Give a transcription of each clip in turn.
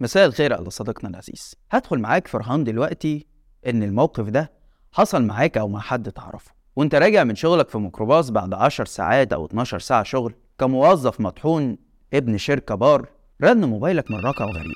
مساء الخير على صديقنا العزيز. هدخل معاك في رهان دلوقتي إن الموقف ده حصل معاك أو مع حد تعرفه. وأنت راجع من شغلك في ميكروباص بعد 10 ساعات أو 12 ساعة شغل كموظف مطحون ابن شركة بار رن موبايلك من رقم غريب.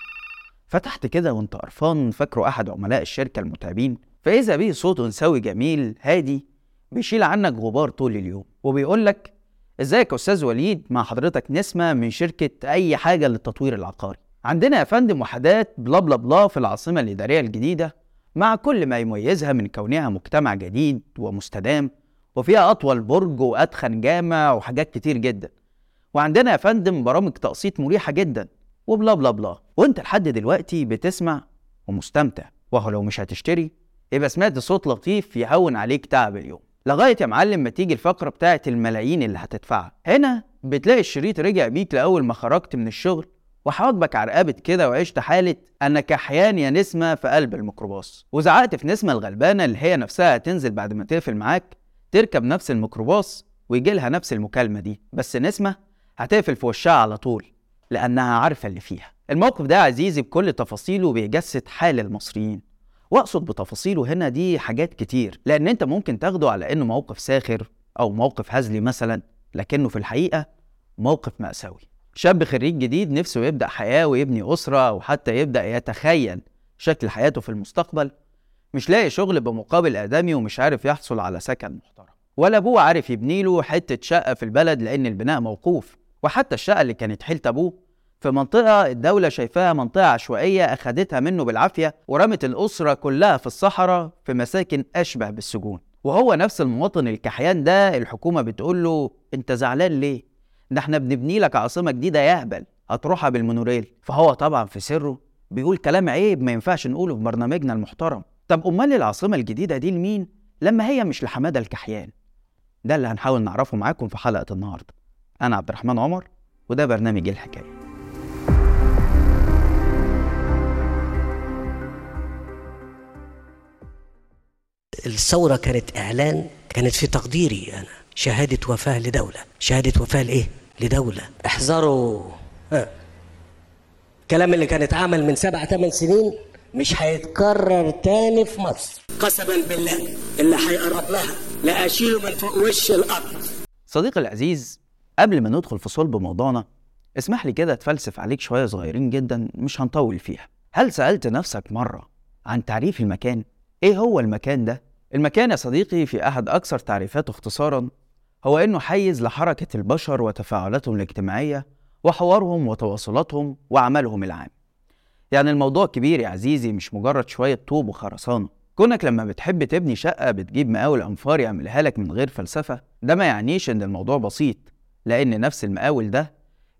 فتحت كده وأنت قرفان فاكره أحد عملاء الشركة المتعبين؟ فإذا به صوت انثوي جميل هادي بيشيل عنك غبار طول اليوم. وبيقول لك إزيك يا أستاذ وليد؟ مع حضرتك نسمة من شركة أي حاجة للتطوير العقاري. عندنا يا فندم وحدات بلا بلا بلا في العاصمة الإدارية الجديدة مع كل ما يميزها من كونها مجتمع جديد ومستدام وفيها أطول برج وأدخن جامع وحاجات كتير جدا. وعندنا يا فندم برامج تقسيط مريحة جدا وبلا بلا بلا. وأنت لحد دلوقتي بتسمع ومستمتع. وهو لو مش هتشتري يبقى سمعت صوت لطيف يهون عليك تعب اليوم. لغاية يا معلم ما تيجي الفقرة بتاعت الملايين اللي هتدفعها. هنا بتلاقي الشريط رجع بيك لأول ما خرجت من الشغل. وحواجبك عرقبت كده وعشت حالة أنك أحيان يا نسمة في قلب الميكروباص. وزعقت في نسمة الغلبانة اللي هي نفسها هتنزل بعد ما تقفل معاك تركب نفس الميكروباص ويجي لها نفس المكالمة دي. بس نسمة هتقفل في وشها على طول لأنها عارفة اللي فيها. الموقف ده عزيزي بكل تفاصيله بيجسد حال المصريين. واقصد بتفاصيله هنا دي حاجات كتير لأن أنت ممكن تاخده على إنه موقف ساخر أو موقف هزلي مثلا لكنه في الحقيقة موقف مأساوي. شاب خريج جديد نفسه يبدأ حياة ويبني أسرة أو حتى يبدأ يتخيل شكل حياته في المستقبل. مش لاقي شغل بمقابل آدمي ومش عارف يحصل على سكن محترم. ولا أبوه عارف يبني له حتة شقة في البلد لأن البناء موقوف. وحتى الشقة اللي كانت حيلة أبوه في منطقة الدولة شايفاها منطقة عشوائية أخدتها منه بالعافية ورمت الأسرة كلها في الصحراء في مساكن أشبه بالسجون. وهو نفس المواطن الكحيان ده الحكومة بتقول له أنت زعلان ليه؟ ده إحنا بنبني لك عاصمة جديدة يهبل هتروحها بالمونوريل. فهو طبعا في سره بيقول كلام عيب ما ينفعش نقوله في برنامجنا المحترم. طب أمال العاصمة الجديدة دي لمين؟ لما هي مش لحمادة الكحيان. ده اللي هنحاول نعرفه معاكم في حلقة النهاردة. أنا عبد الرحمن عمر وده برنامج الحكاية. الثورة كانت إعلان كانت في تقديري أنا شهادة وفاة لدولة. شهادة وفاة لإيه؟ لدولة احذروا ها. الكلام اللي كان اتعمل من سبع ثمان سنين مش هيتكرر تاني في مصر قسما بالله اللي هيقرب لها لا أشيله من فوق وش الأرض صديقي العزيز قبل ما ندخل في صلب موضوعنا اسمح لي كده أتفلسف عليك شوية صغيرين جدا مش هنطول فيها هل سألت نفسك مرة عن تعريف المكان؟ إيه هو المكان ده؟ المكان يا صديقي في أحد أكثر تعريفاته اختصارا هو إنه حيز لحركة البشر وتفاعلاتهم الاجتماعية وحوارهم وتواصلاتهم وعملهم العام. يعني الموضوع كبير يا عزيزي مش مجرد شوية طوب وخرسانة. كونك لما بتحب تبني شقة بتجيب مقاول أنفار يعملها لك من غير فلسفة ده ما يعنيش إن الموضوع بسيط. لأن نفس المقاول ده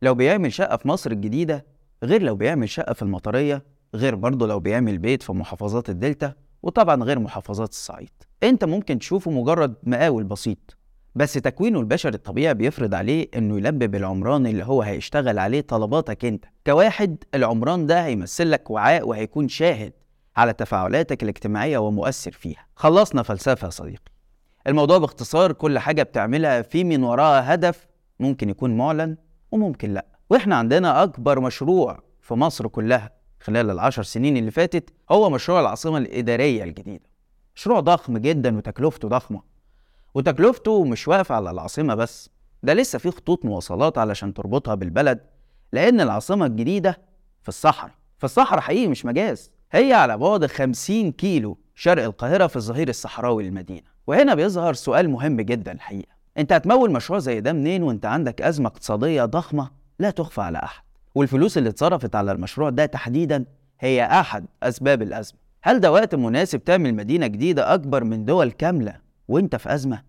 لو بيعمل شقة في مصر الجديدة غير لو بيعمل شقة في المطرية غير برضه لو بيعمل بيت في محافظات الدلتا وطبعا غير محافظات الصعيد. أنت ممكن تشوفه مجرد مقاول بسيط. بس تكوينه البشري الطبيعي بيفرض عليه إنه يلبب العمران اللي هو هيشتغل عليه طلباتك أنت. كواحد العمران ده هيمثل لك وعاء وهيكون شاهد على تفاعلاتك الاجتماعية ومؤثر فيها. خلصنا فلسفة يا صديقي. الموضوع باختصار كل حاجة بتعملها في من وراها هدف ممكن يكون معلن وممكن لأ. وإحنا عندنا أكبر مشروع في مصر كلها خلال العشر سنين اللي فاتت هو مشروع العاصمة الإدارية الجديدة. مشروع ضخم جدا وتكلفته ضخمة. وتكلفته مش واقفة على العاصمة بس ده لسه في خطوط مواصلات علشان تربطها بالبلد لأن العاصمة الجديدة في الصحراء في الصحراء حقيقي مش مجاز هي على بعد 50 كيلو شرق القاهرة في الظهير الصحراوي للمدينة. وهنا بيظهر سؤال مهم جدا الحقيقة أنت هتمول مشروع زي ده منين وأنت عندك أزمة اقتصادية ضخمة لا تخفى على أحد؟ والفلوس اللي اتصرفت على المشروع ده تحديدا هي أحد أسباب الأزمة. هل ده وقت مناسب تعمل مدينة جديدة أكبر من دول كاملة وانت في أزمة؟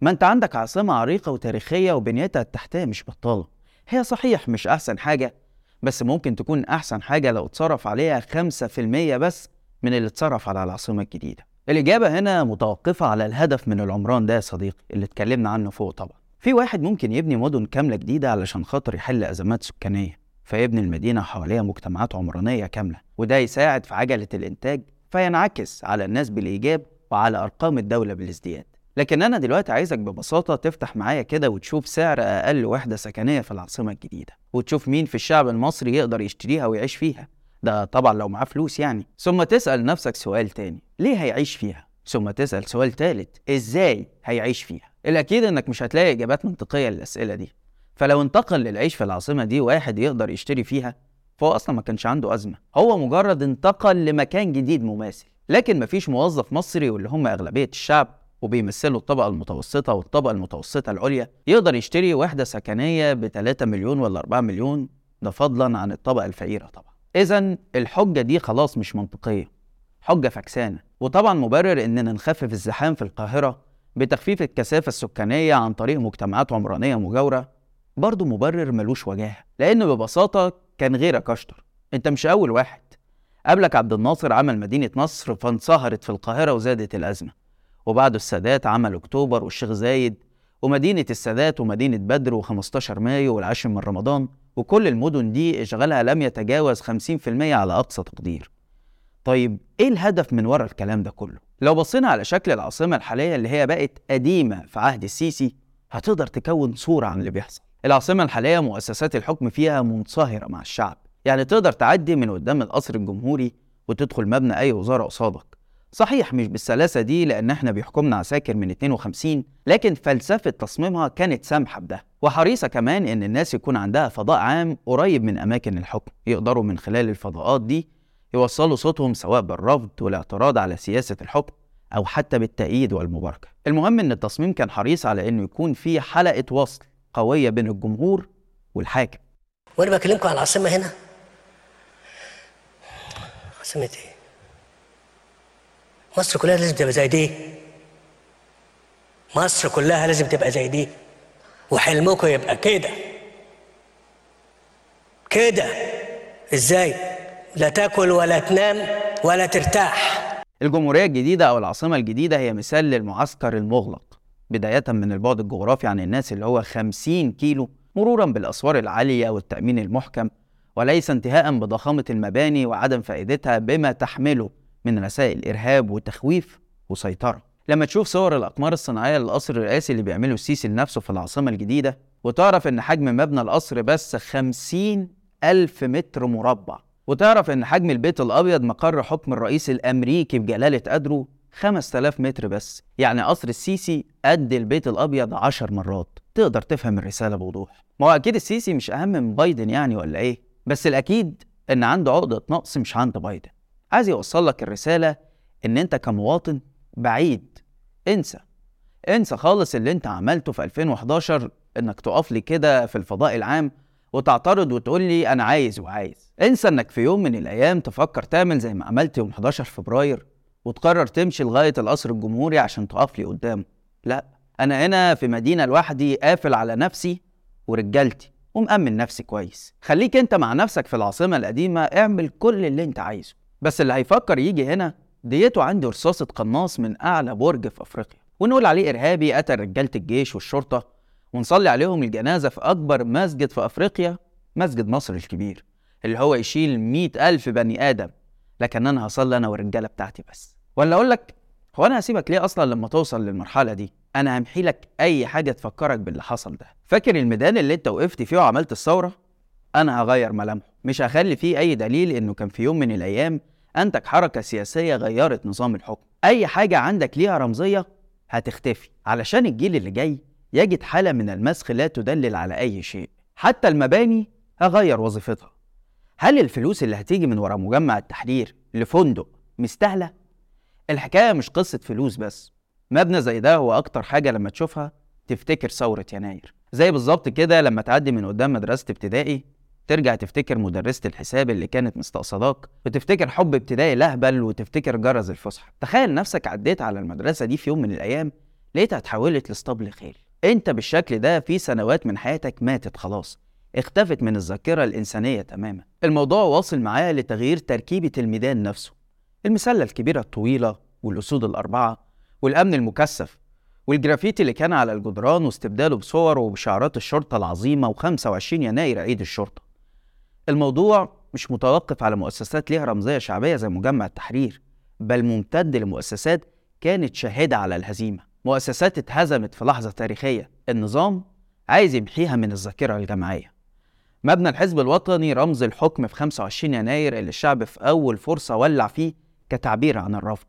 ما انت عندك عاصمة عريقة وتاريخية وبنيتها التحتية مش بطالة. هي صحيح مش أحسن حاجة بس ممكن تكون أحسن حاجة لو اتصرف عليها خمسة في المية بس من اللي اتصرف على العاصمة الجديدة. الإجابة هنا متوقفة على الهدف من العمران ده يا صديقي اللي اتكلمنا عنه فوق طبعا. في واحد ممكن يبني مدن كاملة جديدة علشان خاطر يحل أزمات سكانية فيبني المدينة حواليها مجتمعات عمرانية كاملة وده يساعد في عجلة الإنتاج فينعكس على الناس بالإيجاب وعلى أرقام الدولة بالازدياد. لكن أنا دلوقتي عايزك ببساطة تفتح معايا كده وتشوف سعر أقل وحدة سكنية في العاصمة الجديدة وتشوف مين في الشعب المصري يقدر يشتريها ويعيش فيها. ده طبعا لو معاه فلوس يعني. ثم تسأل نفسك سؤال تاني ليه هيعيش فيها؟ ثم تسأل سؤال تالت إزاي هيعيش فيها؟ الأكيد إنك مش هتلاقي إجابات منطقية للأسئلة دي. فلو انتقل للعيش في العاصمة دي واحد يقدر يشتري فيها فهو أصلا ما كانش عنده أزمة. هو مجرد انتقل لمكان جديد مماثل. لكن مفيش موظف مصري واللي هم أغلبية الشعب وبيمثلوا الطبقة المتوسطة والطبقة المتوسطة العليا يقدر يشتري وحدة سكنية ب 3 مليون ولا 4 مليون ده فضلا عن الطبقة الفقيرة طبعا. إذا الحجة دي خلاص مش منطقية حجة فكسانة. وطبعا مبرر إننا نخفف الزحام في القاهرة بتخفيف الكثافة السكانية عن طريق مجتمعات عمرانية مجاورة برضه مبرر ملوش وجاهة لأن ببساطة كان غيرك أشطر أنت مش أول واحد. قبلك عبد الناصر عمل مدينة نصر فانصهرت في القاهرة وزادت الأزمة. وبعده السادات عمل أكتوبر والشيخ زايد ومدينة السادات ومدينة بدر و15 مايو والعاشر من رمضان وكل المدن دي إشغالها لم يتجاوز 50% على أقصى تقدير. طيب إيه الهدف من ورا الكلام ده كله؟ لو بصينا على شكل العاصمة الحالية اللي هي بقت قديمة في عهد السيسي هتقدر تكون صورة عن اللي بيحصل. العاصمة الحالية مؤسسات الحكم فيها منصهرة مع الشعب. يعني تقدر تعدي من قدام القصر الجمهوري وتدخل مبنى أي وزارة قصادك. صحيح مش بالسلاسة دي لأن إحنا بيحكمنا عساكر من 52 لكن فلسفة تصميمها كانت سامحة بده. وحريصة كمان إن الناس يكون عندها فضاء عام قريب من أماكن الحكم. يقدروا من خلال الفضاءات دي يوصلوا صوتهم سواء بالرفض والاعتراض على سياسة الحكم أو حتى بالتأييد والمباركة. المهم إن التصميم كان حريص على إنه يكون في حلقة وصل قوية بين الجمهور والحاكم. وأنا بكلمكم على العاصمة هنا؟ عاصمه إيه مصر كلها لازم تبقى زي دي. مصر كلها لازم تبقى زي دي. وحلمكم يبقى كده. كده. إزاي؟ لا تاكل ولا تنام ولا ترتاح. الجمهورية الجديدة أو العاصمة الجديدة هي مثال للمعسكر المغلق بداية من البعد الجغرافي عن الناس اللي هو 50 كيلو مرورا بالأسوار العالية والتأمين المحكم. وليس انتهاء بضخامة المباني وعدم فائدتها بما تحمله من رسائل إرهاب وتخويف وسيطرة. لما تشوف صور الأقمار الصناعية للقصر الرئاسي اللي بيعمله السيسي لنفسه في العاصمة الجديدة وتعرف إن حجم مبنى القصر بس 50 ألف متر مربع. وتعرف إن حجم البيت الأبيض مقر حكم الرئيس الأمريكي بجلالة قدره 5000 متر بس. يعني قصر السيسي قد البيت الأبيض 10 مرات. تقدر تفهم الرسالة بوضوح. ما هو أكيد السيسي مش أهم من بايدن يعني ولا إيه؟ بس الأكيد إن عنده عقدة نقص مش عند بايدن. عايز يوصل لك الرسالة إن أنت كمواطن بعيد. انسى. انسى خالص اللي أنت عملته في 2011 إنك تقف لي كده في الفضاء العام وتعترض وتقول لي أنا عايز وعايز. انسى إنك في يوم من الأيام تفكر تعمل زي ما عملت يوم 11 فبراير وتقرر تمشي لغاية القصر الجمهوري عشان تقف لي قدامه لا. أنا هنا في مدينة لوحدي قافل على نفسي ورجالتي. ومأمن نفسي كويس. خليك أنت مع نفسك في العاصمة القديمة اعمل كل اللي أنت عايزه. بس اللي هيفكر يجي هنا ديته عنده رصاصة قناص من أعلى برج في أفريقيا. ونقول عليه إرهابي قتل رجالة الجيش والشرطة ونصلي عليهم الجنازة في أكبر مسجد في أفريقيا مسجد مصر الكبير اللي هو يشيل مئة ألف بني آدم. لكن أنا هصلي أنا والرجالة بتاعتي بس. ولا أقول لك هو أنا هسيبك ليه أصلا لما توصل للمرحلة دي؟ أنا همحي لك أي حاجة تفكرك باللي حصل ده. فاكر الميدان اللي أنت وقفت فيه وعملت الثورة؟ أنا هغير ملامحه. مش هخلي فيه أي دليل إنه كان في يوم من الأيام أنتج حركة سياسية غيرت نظام الحكم. أي حاجة عندك ليها رمزية هتختفي. علشان الجيل اللي جاي يجد حالة من المسخ لا تدلل على أي شيء. حتى المباني هغير وظيفتها. هل الفلوس اللي هتيجي من ورا مجمع التحرير لفندق مستاهلة؟ الحكاية مش قصة فلوس بس. مبنى زي ده هو أكتر حاجة لما تشوفها تفتكر ثورة يناير. زي بالظبط كده لما تعدي من قدام مدرسة ابتدائي ترجع تفتكر مدرسة الحساب اللي كانت مستقصداك وتفتكر حب ابتدائي لهبل وتفتكر جرس الفسحة. تخيل نفسك عديت على المدرسة دي في يوم من الأيام لقيتها اتحولت لاسطبل خيل. أنت بالشكل ده في سنوات من حياتك ماتت خلاص. اختفت من الذاكرة الإنسانية تماما. الموضوع واصل معايا لتغيير تركيبة الميدان نفسه. المسلة الكبيرة الطويلة والأسود الأربعة والأمن المكثف والجرافيتي اللي كان على الجدران واستبداله بصور وبشعارات الشرطة العظيمة و25 يناير عيد الشرطة. الموضوع مش متوقف على مؤسسات ليها رمزية شعبية زي مجمع التحرير بل ممتد لمؤسسات كانت شاهدة على الهزيمة. مؤسسات اتهزمت في لحظة تاريخية. النظام عايز يمحيها من الذاكرة الجماعية. مبنى الحزب الوطني رمز الحكم في 25 يناير اللي الشعب في أول فرصة ولع فيه كتعبير عن الرفض.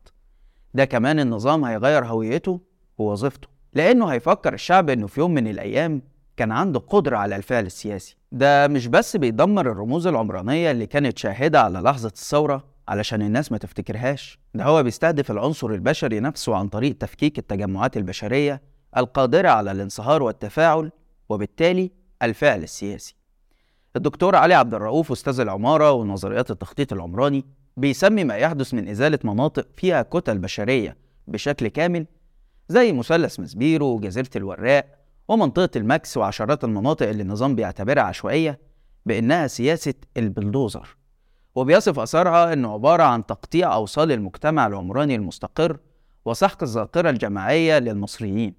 ده كمان النظام هيغير هويته ووظيفته لأنه هيفكر الشعب إنه في يوم من الأيام كان عنده قدرة على الفعل السياسي. ده مش بس بيدمر الرموز العمرانية اللي كانت شاهدة على لحظة الثورة علشان الناس ما تفتكرهاش. ده هو بيستهدف العنصر البشري نفسه عن طريق تفكيك التجمعات البشرية القادرة على الانصهار والتفاعل وبالتالي الفعل السياسي. الدكتور علي عبد الرؤوف أستاذ العمارة ونظريات التخطيط العمراني بيسمي ما يحدث من إزالة مناطق فيها كتل بشرية بشكل كامل زي مثلث مسبيرو وجزيرة الوراق ومنطقة المكس وعشرات المناطق اللي النظام بيعتبرها عشوائية بإنها سياسة البلدوزر. وبيصف أثرها إنه عبارة عن تقطيع أوصال المجتمع العمراني المستقر وسحق الذاكرة الجماعية للمصريين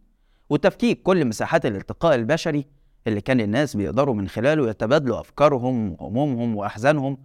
وتفكيك كل مساحات الالتقاء البشري اللي كان الناس بيقدروا من خلاله يتبادلوا أفكارهم وهمومهم وأحزانهم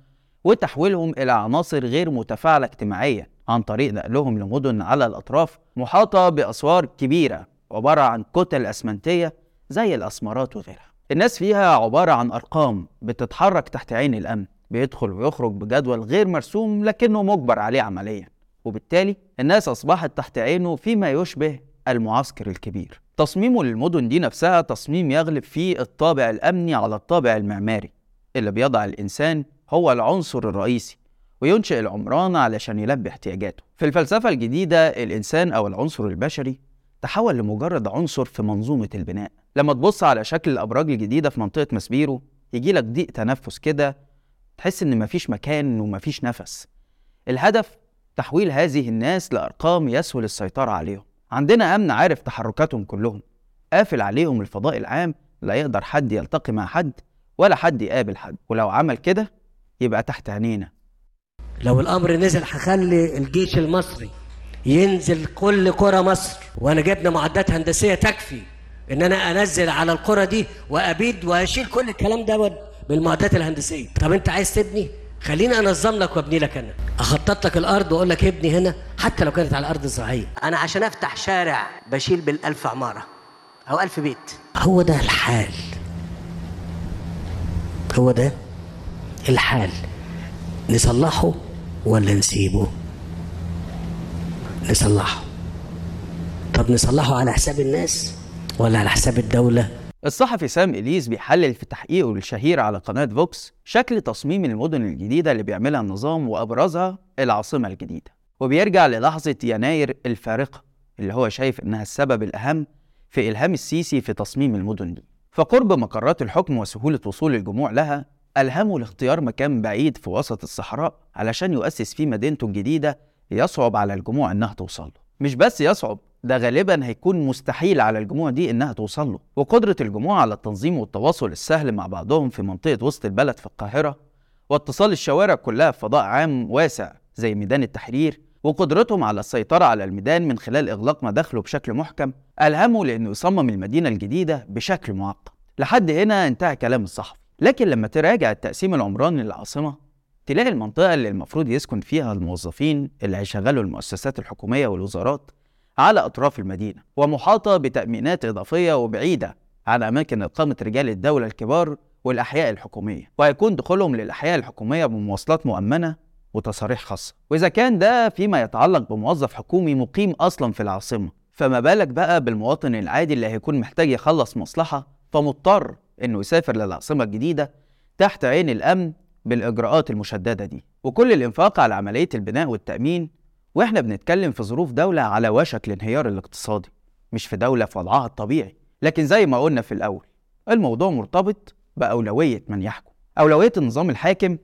وتحويلهم إلى عناصر غير متفاعلة اجتماعيا عن طريق نقلهم لمدن على الأطراف محاطة بأسوار كبيرة عبارة عن كتل أسمنتية زي الأسمرات وغيرها. الناس فيها عبارة عن أرقام بتتحرك تحت عين الأمن بيدخل ويخرج بجدول غير مرسوم لكنه مجبر عليه عمليا. وبالتالي الناس أصبحت تحت عينه فيما يشبه المعسكر الكبير. تصميمه للمدن دي نفسها تصميم يغلب فيه الطابع الأمني على الطابع المعماري اللي بيضع الإنسان هو العنصر الرئيسي وينشئ العمران علشان يلبي احتياجاته. في الفلسفة الجديدة الإنسان أو العنصر البشري تحول لمجرد عنصر في منظومة البناء. لما تبص على شكل الأبراج الجديدة في منطقة مسبيرو يجيلك ضيق تنفس كده تحس إن مفيش مكان ومفيش نفس. الهدف تحويل هذه الناس لأرقام يسهل السيطرة عليهم. عندنا أمن عارف تحركاتهم كلهم. قافل عليهم الفضاء العام لا يقدر حد يلتقي مع حد ولا حد يقابل حد. ولو عمل كده يبقى تحت عينينا. لو الأمر نزل هخلي الجيش المصري ينزل كل قرى مصر وأنا جبنا معدات هندسية تكفي إن أنا أنزل على القرى دي وأبيد وأشيل كل الكلام ده بالمعدات الهندسية. طب أنت عايز تبني؟ خليني أنظم لك وأبني لك أنا. أخطط لك الأرض وأقول لك ابني هنا حتى لو كانت على الأرض الزراعيه أنا عشان أفتح شارع بشيل بالألف عمارة أو ألف بيت. هو ده الحال. هو ده الحال. نصلحه ولا نسيبه؟ نصلحه. طب نصلحه على حساب الناس ولا على حساب الدولة؟ الصحفي سام إليس بيحلل في تحقيقه الشهير على قناة فوكس شكل تصميم المدن الجديدة اللي بيعملها النظام وأبرزها العاصمة الجديدة. وبيرجع للحظة يناير الفارقة اللي هو شايف إنها السبب الأهم في إلهام السيسي في تصميم المدن دي. فقرب مقرات الحكم وسهولة وصول الجموع لها ألهمه لاختيار مكان بعيد في وسط الصحراء علشان يؤسس فيه مدينته الجديدة يصعب على الجموع إنها توصل له. مش بس يصعب ده غالبا هيكون مستحيل على الجموع دي إنها توصل له. وقدرة الجموع على التنظيم والتواصل السهل مع بعضهم في منطقة وسط البلد في القاهرة واتصال الشوارع كلها في فضاء عام واسع زي ميدان التحرير وقدرتهم على السيطرة على الميدان من خلال إغلاق مداخله بشكل محكم ألهمه لأنه يصمم المدينة الجديدة بشكل معقد. لحد هنا انتهى كلام الصحفي. لكن لما تراجع التقسيم العمراني للعاصمة تلاقي المنطقة اللي المفروض يسكن فيها الموظفين اللي هيشغلوا المؤسسات الحكومية والوزارات على أطراف المدينة ومحاطة بتأمينات إضافية وبعيدة عن أماكن إقامة رجال الدولة الكبار والأحياء الحكومية. وهيكون دخولهم للأحياء الحكومية بمواصلات مؤمنة وتصاريح خاصة. وإذا كان ده فيما يتعلق بموظف حكومي مقيم أصلا في العاصمة فما بالك بقى بالمواطن العادي اللي هيكون محتاج يخلص مصلحة فمضطر إنه يسافر للعاصمة الجديدة تحت عين الأمن بالإجراءات المشددة دي. وكل الإنفاق على عملية البناء والتأمين وإحنا بنتكلم في ظروف دولة على وشك الانهيار الاقتصادي مش في دولة في وضعها الطبيعي. لكن زي ما قلنا في الأول الموضوع مرتبط بأولوية من يحكم. أولوية النظام الحاكم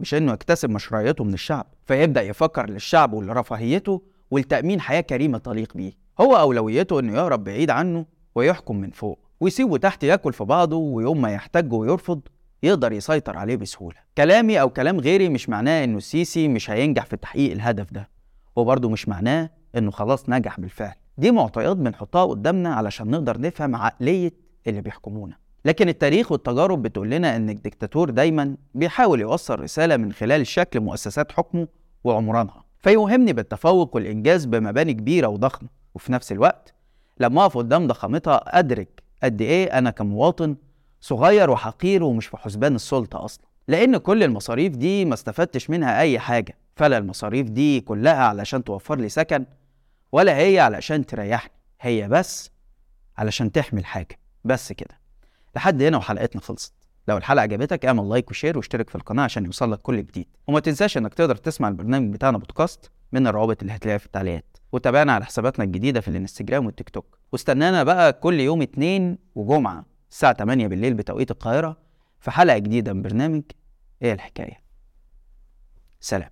مش إنه يكتسب مشروعيته من الشعب فيبدأ يفكر للشعب ولرفاهيته ولتأمين حياة كريمة تليق بيه. هو أولويته إنه يهرب بعيد عنه ويحكم من فوق. ويسيبه تحت ياكل في بعضه ويوم ما يحتاج ويرفض يقدر يسيطر عليه بسهولة. كلامي أو كلام غيري مش معناه إنه السيسي مش هينجح في تحقيق الهدف ده وبرضه مش معناه إنه خلاص نجح بالفعل. دي معطيات بنحطها قدامنا علشان نقدر نفهم عقلية اللي بيحكمونا. لكن التاريخ والتجارب بتقول لنا إن الدكتاتور دايما بيحاول يوصل رسالة من خلال شكل مؤسسات حكمه وعمرانها فيوهمني بالتفوق والإنجاز بمباني كبيرة وضخمة. وفي نفس الوقت لما أقف قدام ضخامتها أدرك قد إيه أنا كمواطن صغير وحقير ومش في حسبان السلطة أصلا. لأن كل المصاريف دي ما استفدتش منها أي حاجة. فلا المصاريف دي كلها علشان توفر لي سكن ولا هي علشان تريحني. هي بس علشان تحمل حاجة. بس كده. لحد هنا وحلقتنا خلصت. لو الحلقة عجبتك اعمل like و share واشترك في القناة عشان يوصلك كل جديد. وما تنساش إنك تقدر تسمع البرنامج بتاعنا بودكاست من الروابط اللي هتلاقيها في التعليقات. وتابعنا على حساباتنا الجديدة في الانستجرام والتيك توك. واستنانا بقى كل يوم اتنين وجمعة الساعة 8 بالليل بتوقيت القاهرة في حلقة جديدة من برنامج إيه الحكاية؟ سلام.